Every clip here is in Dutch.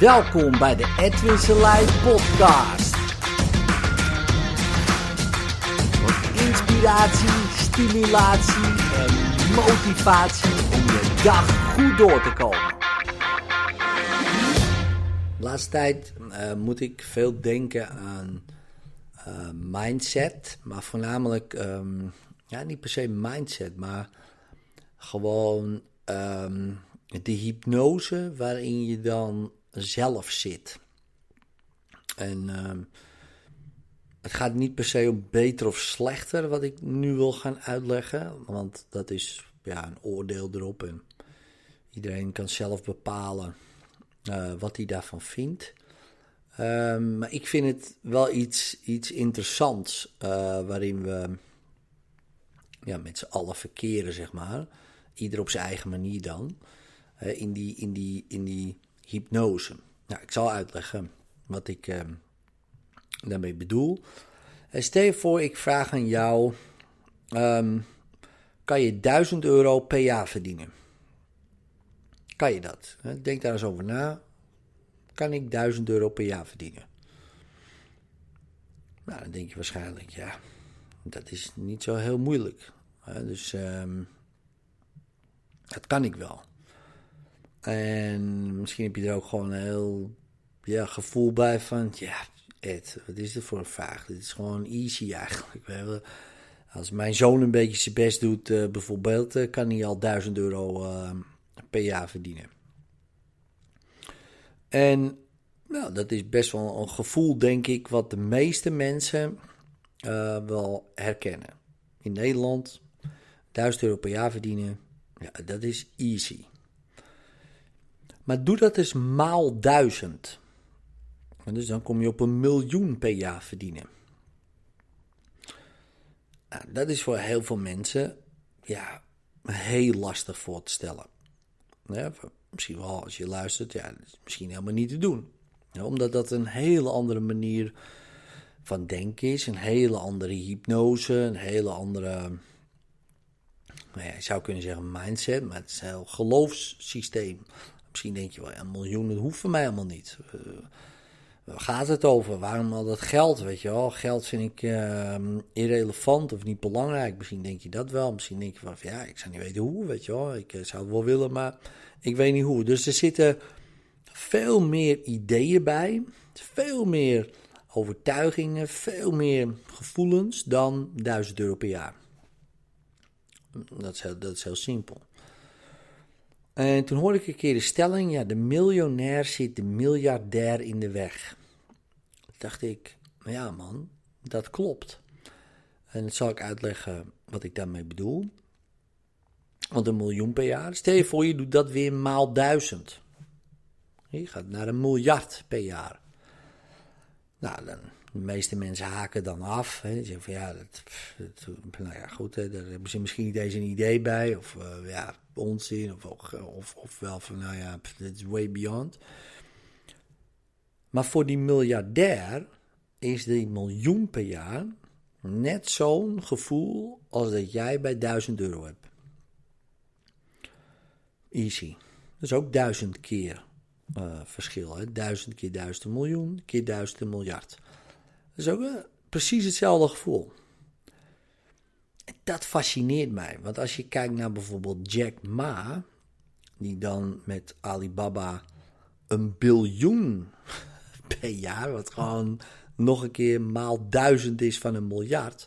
Welkom bij de Edwin Selijn podcast. Voor inspiratie, stimulatie en motivatie om je dag goed door te komen. De laatste tijd uh, moet ik veel denken aan uh, mindset, maar voornamelijk, um, ja, niet per se mindset, maar gewoon um, de hypnose waarin je dan zelf zit. En uh, het gaat niet per se om beter of slechter wat ik nu wil gaan uitleggen, want dat is ja, een oordeel erop en iedereen kan zelf bepalen uh, wat hij daarvan vindt. Uh, maar ik vind het wel iets, iets interessants uh, waarin we ja, met z'n allen verkeren, zeg maar. Ieder op zijn eigen manier dan. in, die, in, die, in die hypnose. Nou, ik zal uitleggen wat ik uh, daarmee bedoel. Uh, stel je voor, ik vraag aan jou: um, kan je 1000 euro per jaar verdienen? Kan je dat? Denk daar eens over na. Kan ik 1000 euro per jaar verdienen? Nou, dan denk je waarschijnlijk, ja, dat is niet zo heel moeilijk. Dus um, dat kan ik wel. En misschien heb je er ook gewoon een heel ja, gevoel bij van, ja, Ed, wat is dit voor een vraag? Dit is gewoon easy eigenlijk. Als mijn zoon een beetje zijn best doet, uh, bijvoorbeeld, uh, kan hij al 1000 euro uh, per jaar verdienen. En nou, dat is best wel een gevoel, denk ik, wat de meeste mensen wel herkennen. In Nederland, 1000 euro per jaar verdienen, ja, dat is easy. Maar doe dat eens maal duizend. En dus dan kom je op een miljoen per jaar verdienen. Nou, dat is voor heel veel mensen ja, heel lastig voor te stellen. Misschien wel als je luistert, ja, dat is misschien helemaal niet te doen. Ja, omdat dat een hele andere manier van denken is, een hele andere hypnose, een hele andere, nou ja, je zou kunnen zeggen mindset, maar het is een heel geloofssysteem. Misschien denk je wel, een miljoen, dat hoeft voor mij helemaal niet. Uh, waar gaat het over? Waarom al dat geld, weet je wel? Geld vind ik uh, irrelevant of niet belangrijk. Misschien denk je dat wel. Misschien denk je van, ja, ik zou niet weten hoe, weet je wel. Ik uh, zou het wel willen, maar ik weet niet hoe. Dus er zitten veel meer ideeën bij. Veel meer overtuigingen, veel meer gevoelens dan 1000 euro per jaar. Dat is heel, dat is heel simpel. En toen hoorde ik een keer de stelling: ja, de miljonair zit de miljardair in de weg. Toen dacht ik, ja man, dat klopt. En dat zal ik uitleggen wat ik daarmee bedoel. Want een miljoen per jaar, stel je voor je doet dat weer maal duizend. Je gaat naar een miljard per jaar. Nou, dan, de meeste mensen haken dan af. Hè. zeggen van ja, dat, nou ja, goed, daar hebben ze misschien niet eens een idee bij. Of uh, ja, onzin. Of, of, of wel van nou ja, dat is way beyond. Maar voor die miljardair is die miljoen per jaar net zo'n gevoel als dat jij bij 1000 euro hebt. Easy. Dat is ook duizend keer uh, verschil. Hè? Duizend keer duizend miljoen, keer duizend miljard. Is ook uh, precies hetzelfde gevoel. Dat fascineert mij. Want als je kijkt naar bijvoorbeeld Jack Ma, die dan met Alibaba een biljoen per jaar, wat gewoon nog een keer maal duizend is van een miljard,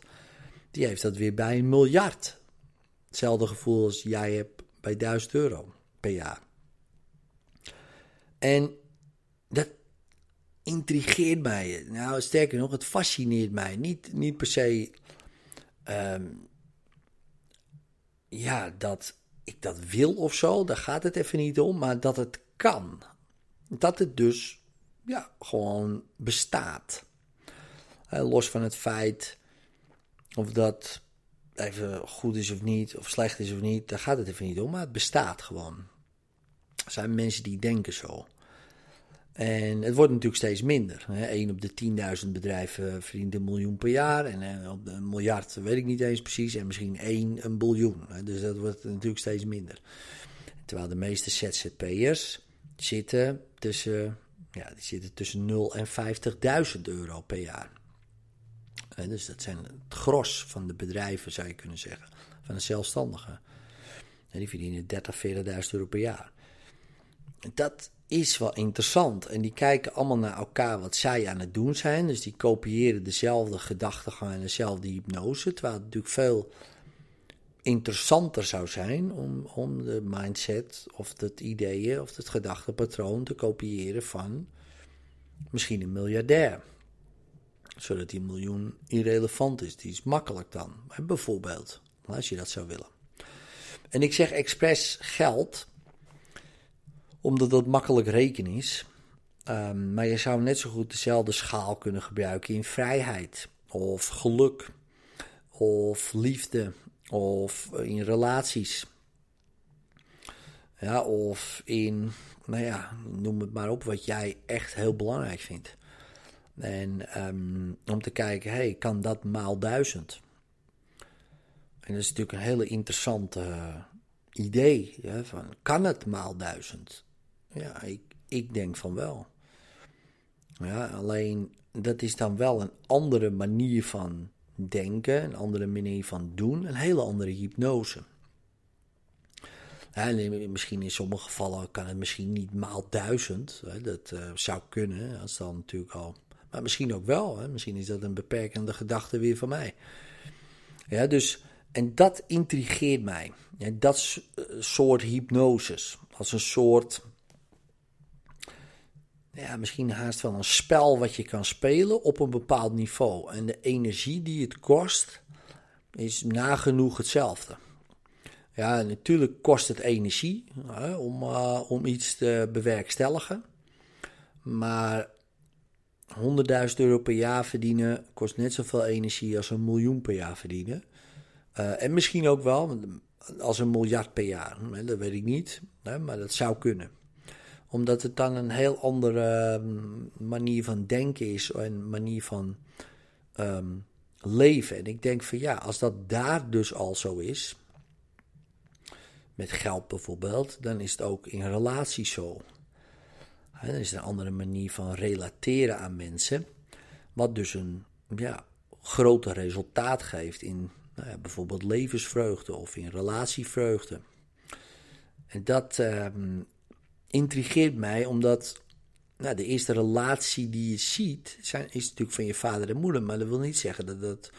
die heeft dat weer bij een miljard. Hetzelfde gevoel als jij hebt bij 1000 euro per jaar. En dat intrigeert mij. Nou, sterker nog, het fascineert mij. Niet, niet per se. Um, ja, dat ik dat wil of zo, daar gaat het even niet om, maar dat het kan. Dat het dus ja, gewoon bestaat. los van het feit of dat even goed is of niet, of slecht is of niet, daar gaat het even niet om, maar het bestaat gewoon. Er zijn mensen die denken zo. En het wordt natuurlijk steeds minder. Eén op de 10.000 bedrijven verdient een miljoen per jaar. En eh, op een miljard weet ik niet eens precies. En misschien één een biljoen. Dus dat wordt natuurlijk steeds minder. Terwijl de meeste ZZP'ers zitten tussen Ja, die zitten tussen 0 en 50.000 euro per jaar. Dus dat zijn het gros van de bedrijven, zou je kunnen zeggen. Van de zelfstandigen. En die verdienen 30, 40.000 euro per jaar. Dat is wel interessant. En die kijken allemaal naar elkaar wat zij aan het doen zijn. Dus die kopiëren dezelfde gedachtegang en dezelfde hypnose. Terwijl het natuurlijk veel interessanter zou zijn om, om de mindset of het ideeën of het gedachtepatroon te kopiëren van misschien een miljardair. Zodat die miljoen irrelevant is. Die is makkelijk dan. Bijvoorbeeld, als je dat zou willen. En ik zeg expres geld, omdat dat makkelijk rekenen is. Um, maar je zou net zo goed dezelfde schaal kunnen gebruiken in vrijheid, of geluk, of liefde, of in relaties. Ja, of in, nou ja, noem het maar op, wat jij echt heel belangrijk vindt. En um, om te kijken, hey, kan dat maal duizend? En dat is natuurlijk een hele interessante uh, idee. Van, kan het maal duizend? Ja, ik, ik denk van wel. Ja, alleen dat is dan wel een andere manier van denken, een andere manier van doen, een hele andere hypnose. Ja, misschien in sommige gevallen kan het misschien niet maal duizend. Dat uh, zou kunnen, als dan natuurlijk al. Maar misschien ook wel. Misschien is dat een beperkende gedachte weer van mij. Ja, dus, en dat intrigeert mij. Dat eh, soort hypnoses. Als een soort ja, misschien haast wel een spel wat je kan spelen op een bepaald niveau. En de energie die het kost, is nagenoeg hetzelfde. Ja, natuurlijk kost het energie hè, om, uh, om iets te bewerkstelligen. Maar 100.000 euro per jaar verdienen kost net zoveel energie als een miljoen per jaar verdienen. Uh, en misschien ook wel als een miljard per jaar. Dat weet ik niet, hè, maar dat zou kunnen omdat het dan een heel andere ehm, manier van denken is. Een manier van ehm, leven. En ik denk van ja, als dat daar dus al zo is. Met geld bijvoorbeeld. Dan is het ook in relaties zo. dan is een andere manier van relateren aan mensen. Wat dus een ja, groter resultaat geeft in nou ja, bijvoorbeeld levensvreugde of in relatievreugde. En dat, ehm, intrigeert mij omdat nou, de eerste relatie die je ziet, zijn, is natuurlijk van je vader en moeder. Maar dat wil niet zeggen dat dat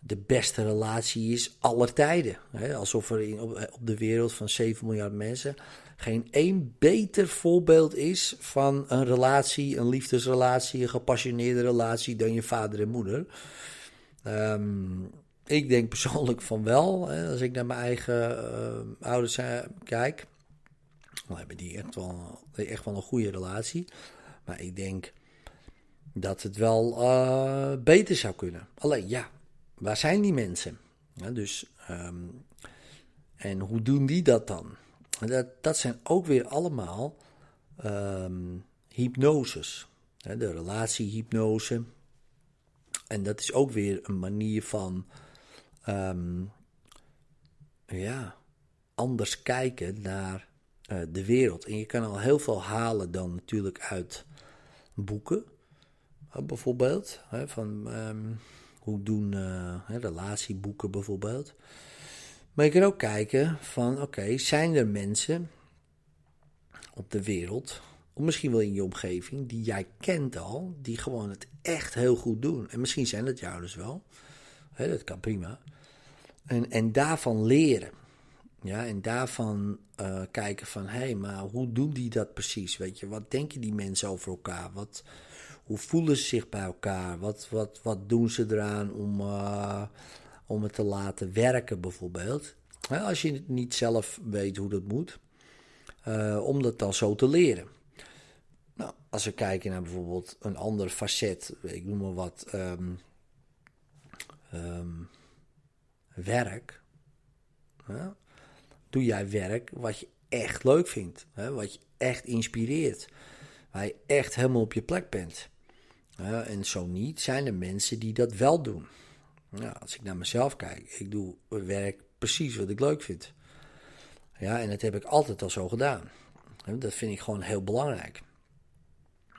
de beste relatie is aller tijden. Hè? Alsof er in, op, de wereld van 7 miljard mensen geen één beter voorbeeld is van een relatie, een liefdesrelatie, een gepassioneerde relatie dan je vader en moeder. Ehm, ik denk persoonlijk van wel, hè, als ik naar mijn eigen uh, ouders uh, kijk. We hebben die echt wel, echt wel een goede relatie. Maar ik denk dat het wel uh, beter zou kunnen. Alleen ja, waar zijn die mensen? Ja, dus, um, en hoe doen die dat dan? Dat, dat zijn ook weer allemaal um, hypnoses. De relatiehypnose. En dat is ook weer een manier van um, ja, anders kijken naar uh, de wereld. En je kan al heel veel halen dan natuurlijk uit boeken, uh, bijvoorbeeld. Hè, van um, hoe doen uh, relatieboeken bijvoorbeeld. Maar je kan ook kijken van oké, zijn er mensen op de wereld, of misschien wel in je omgeving, die jij kent al, die gewoon het echt heel goed doen. En misschien zijn dat jou dus wel. Hè, dat kan prima. En, en daarvan leren. Ja, en daarvan uh, kijken van, hé, hey, maar hoe doen die dat precies? Weet je, wat denken die mensen over elkaar? Wat, hoe voelen ze zich bij elkaar? Wat, wat, wat doen ze eraan om, uh, om het te laten werken, bijvoorbeeld? Als je niet zelf weet hoe dat moet, uh, om dat dan zo te leren. Nou, als we kijken naar bijvoorbeeld een ander facet, ik noem maar wat, um, um, werk. Ja, doe jij werk wat je echt leuk vindt. Hè? Wat je echt inspireert. Waar je echt helemaal op je plek bent. en zo niet zijn er mensen die dat wel doen. Als ik naar mezelf kijk, ik doe werk precies wat ik leuk vind. Ja, en dat heb ik altijd al zo gedaan. Dat vind ik gewoon heel belangrijk.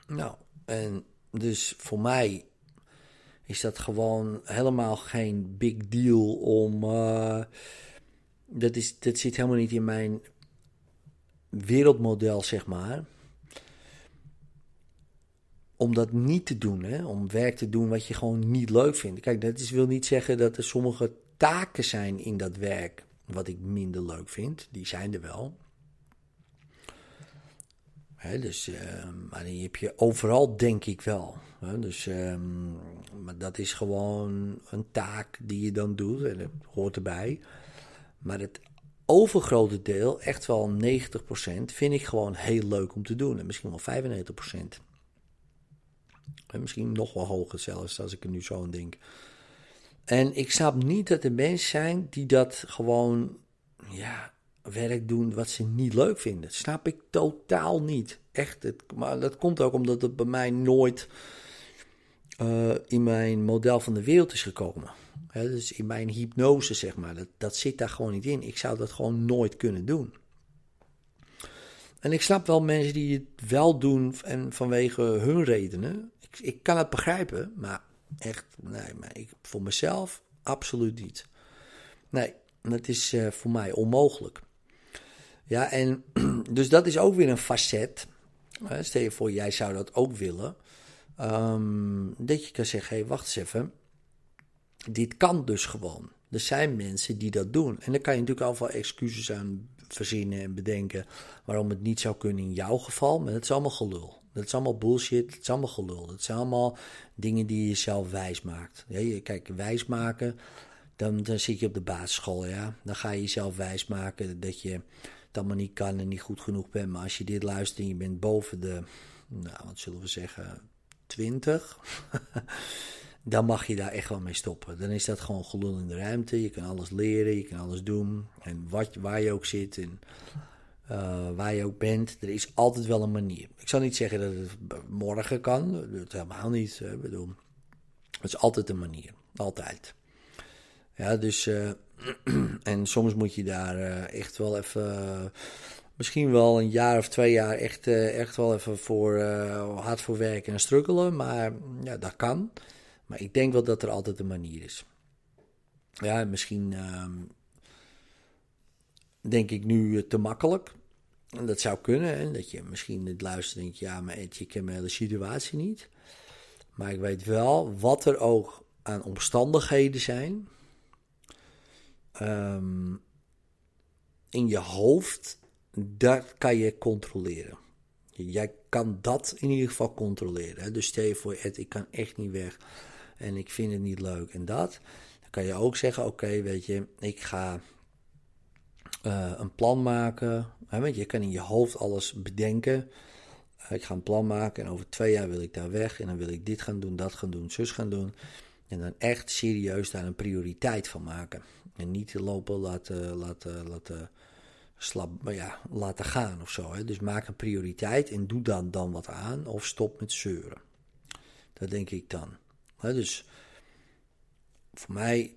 Nou, en dus voor mij is dat gewoon helemaal geen big deal om. Uh, dat, is, dat zit helemaal niet in mijn wereldmodel, zeg maar. Om dat niet te doen, hè? om werk te doen wat je gewoon niet leuk vindt. Kijk, dat is, wil niet zeggen dat er sommige taken zijn in dat werk wat ik minder leuk vind. Die zijn er wel. Hè, dus, maar die heb je overal, denk ik wel. Hè, dus, um, maar dat is gewoon een taak die je dan doet en dat hoort erbij. Maar het overgrote deel, echt wel 90%, vind ik gewoon heel leuk om te doen. En misschien wel 95%. En misschien nog wel hoger zelfs, als ik er nu zo aan denk. En ik snap niet dat er mensen zijn die dat gewoon, ja, werk doen wat ze niet leuk vinden. Snap ik totaal niet. Echt. Het, maar dat komt ook omdat het bij mij nooit uh, in mijn model van de wereld is gekomen. Dus in mijn hypnose, zeg maar. Dat, dat zit daar gewoon niet in. Ik zou dat gewoon nooit kunnen doen. En ik snap wel mensen die het wel doen en vanwege hun redenen. Ik, ik kan het begrijpen, maar echt, nee, maar ik, voor mezelf absoluut niet. Nee, dat is uh, voor mij onmogelijk. Ja, en dus dat is ook weer een facet. Stel je voor, jij zou dat ook willen. Um, dat je kan zeggen, hé, hey, wacht eens even. Dit kan dus gewoon. Er zijn mensen die dat doen. En dan kan je natuurlijk al veel excuses aan verzinnen en bedenken waarom het niet zou kunnen in jouw geval. Maar dat is allemaal gelul. Dat is allemaal bullshit. Dat is allemaal gelul. Dat zijn allemaal dingen die je zelf wijs maakt. Ja, kijk, wijs maken, dan, dan zit je op de basisschool. Ja? Dan ga je jezelf wijs maken dat je het allemaal niet kan en niet goed genoeg bent. Maar als je dit luistert en je bent boven de, nou, wat zullen we zeggen, 20. dan mag je daar echt wel mee stoppen. Dan is dat gewoon gelul in de ruimte. Je kan alles leren, je kan alles doen. En wat, waar je ook zit en uh, waar je ook bent, er is altijd wel een manier. Ik zal niet zeggen dat het morgen kan, dat helemaal niet. Ik bedoel, het is altijd een manier, altijd. Ja, dus, uh, en soms moet je daar uh, echt wel even, misschien wel een jaar of twee jaar echt, echt wel even voor, hard voor werken en struggelen. Maar ja, dat kan. Maar ik denk wel dat er altijd een manier is. Ja, misschien ehm, denk ik nu te makkelijk. Dat zou kunnen. Hè? Dat je misschien het luistert en denkt, ja, maar Ed, je kent mijn hele situatie niet. Maar ik weet wel wat er ook aan omstandigheden zijn. Um, in je hoofd, dat kan je controleren. Jij kan dat in ieder geval controleren. Hè? Dus stel je voor, Ed, ik kan echt niet weg. En ik vind het niet leuk en dat. Dan kan je ook zeggen, oké, weet je, ik ga uh, een plan maken. Hè, want je kan in je hoofd alles bedenken. Uh, ik ga een plan maken en over twee jaar wil ik daar weg. En dan wil ik dit gaan doen, dat gaan doen, zus gaan doen. En dan echt serieus daar een prioriteit van maken. En niet lopen laten, laten, laten, slap, ja, laten gaan of zo. Hè. Dus maak een prioriteit en doe dan, dan wat aan of stop met zeuren. Dat denk ik dan. Dus voor mij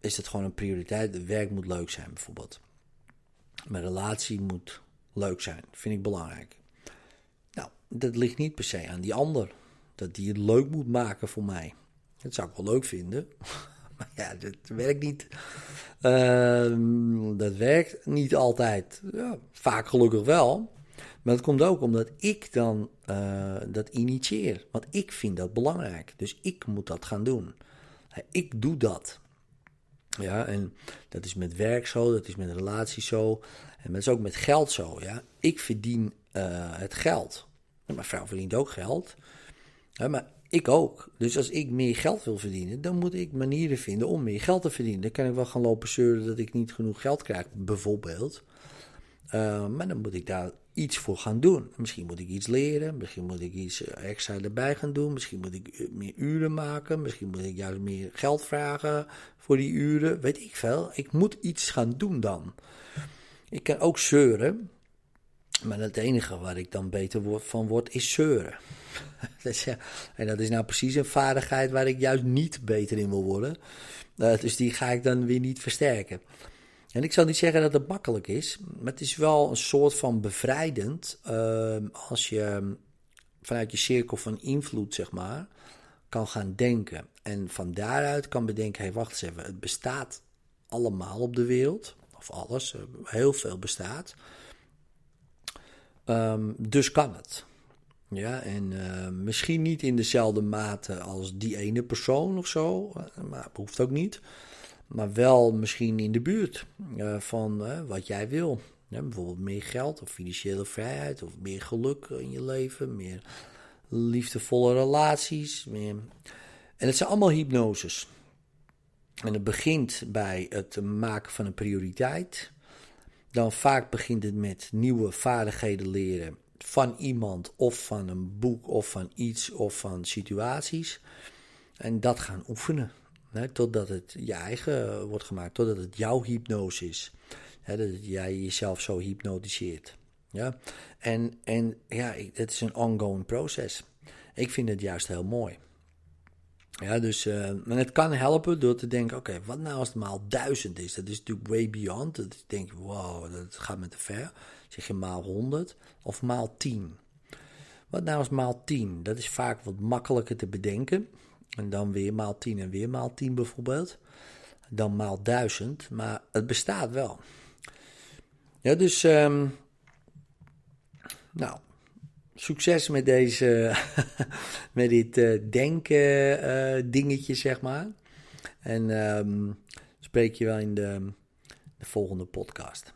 is het gewoon een prioriteit. Het werk moet leuk zijn bijvoorbeeld. Mijn relatie moet leuk zijn. Vind ik belangrijk. Nou, dat ligt niet per se aan die ander. Dat die het leuk moet maken voor mij. Dat zou ik wel leuk vinden. Maar ja, dat werkt niet. Uh, dat werkt niet altijd. Ja, vaak gelukkig wel. Maar dat komt ook omdat ik dan uh, dat initieer. Want ik vind dat belangrijk. Dus ik moet dat gaan doen. Ik doe dat. Ja, en dat is met werk zo, dat is met relaties zo. En dat is ook met geld zo. Ja. Ik verdien uh, het geld. mijn vrouw verdient ook geld. Maar ik ook. Dus als ik meer geld wil verdienen, dan moet ik manieren vinden om meer geld te verdienen. Dan kan ik wel gaan lopen zeuren dat ik niet genoeg geld krijg, bijvoorbeeld. Uh, maar dan moet ik daar iets voor gaan doen. Misschien moet ik iets leren, misschien moet ik iets eh, extra erbij gaan doen, misschien moet ik eh, meer uren maken, misschien moet ik juist meer geld vragen voor die uren, weet ik veel. Ik moet iets gaan doen dan. Ik kan ook zeuren, maar het enige waar ik dan beter van word is zeuren. en dat is nou precies een vaardigheid waar ik juist niet beter in wil worden. Uh, dus die ga ik dan weer niet versterken. En ik zal niet zeggen dat het makkelijk is, maar het is wel een soort van bevrijdend uh, als je vanuit je cirkel van invloed, zeg maar, kan gaan denken. En van daaruit kan bedenken, hé, hey, wacht eens even, het bestaat allemaal op de wereld. Of alles, heel veel bestaat. Ehm, dus kan het. Ja, en uh, misschien niet in dezelfde mate als die ene persoon of zo, eh, maar hoeft ook niet. Maar wel misschien in de buurt uh, van uh, wat jij wil. Bijvoorbeeld meer geld of financiële vrijheid of meer geluk in je leven, meer liefdevolle relaties. Meer... En het zijn allemaal hypnoses. En het begint bij het maken van een prioriteit. Dan vaak begint het met nieuwe vaardigheden leren van iemand of van een boek of van iets of van situaties. En dat gaan oefenen. Totdat het je eigen wordt gemaakt, totdat het jouw hypnose is. Dat jij jezelf zo hypnotiseert. Ja? En, en ja, het is een ongoing proces. Ik vind het juist heel mooi. Ja, dus, uh, het kan helpen door te denken, oké, wat nou als het maal duizend is? Dat is natuurlijk way beyond. Dat denk, wow, dat gaat me te ver. Zeg je maal 100 of maal 10? Wat nou als maal 10? Dat is vaak wat makkelijker te bedenken. En dan weer maal 10 en weer maal 10 bijvoorbeeld. Dan maal 1000, maar het bestaat wel. Ja, dus, um, nou, succes met deze, met dit uh, denken uh, dingetje, zeg maar. En um, spreek je wel in de, de volgende podcast.